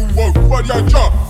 Ay, ay, ay, um, wow,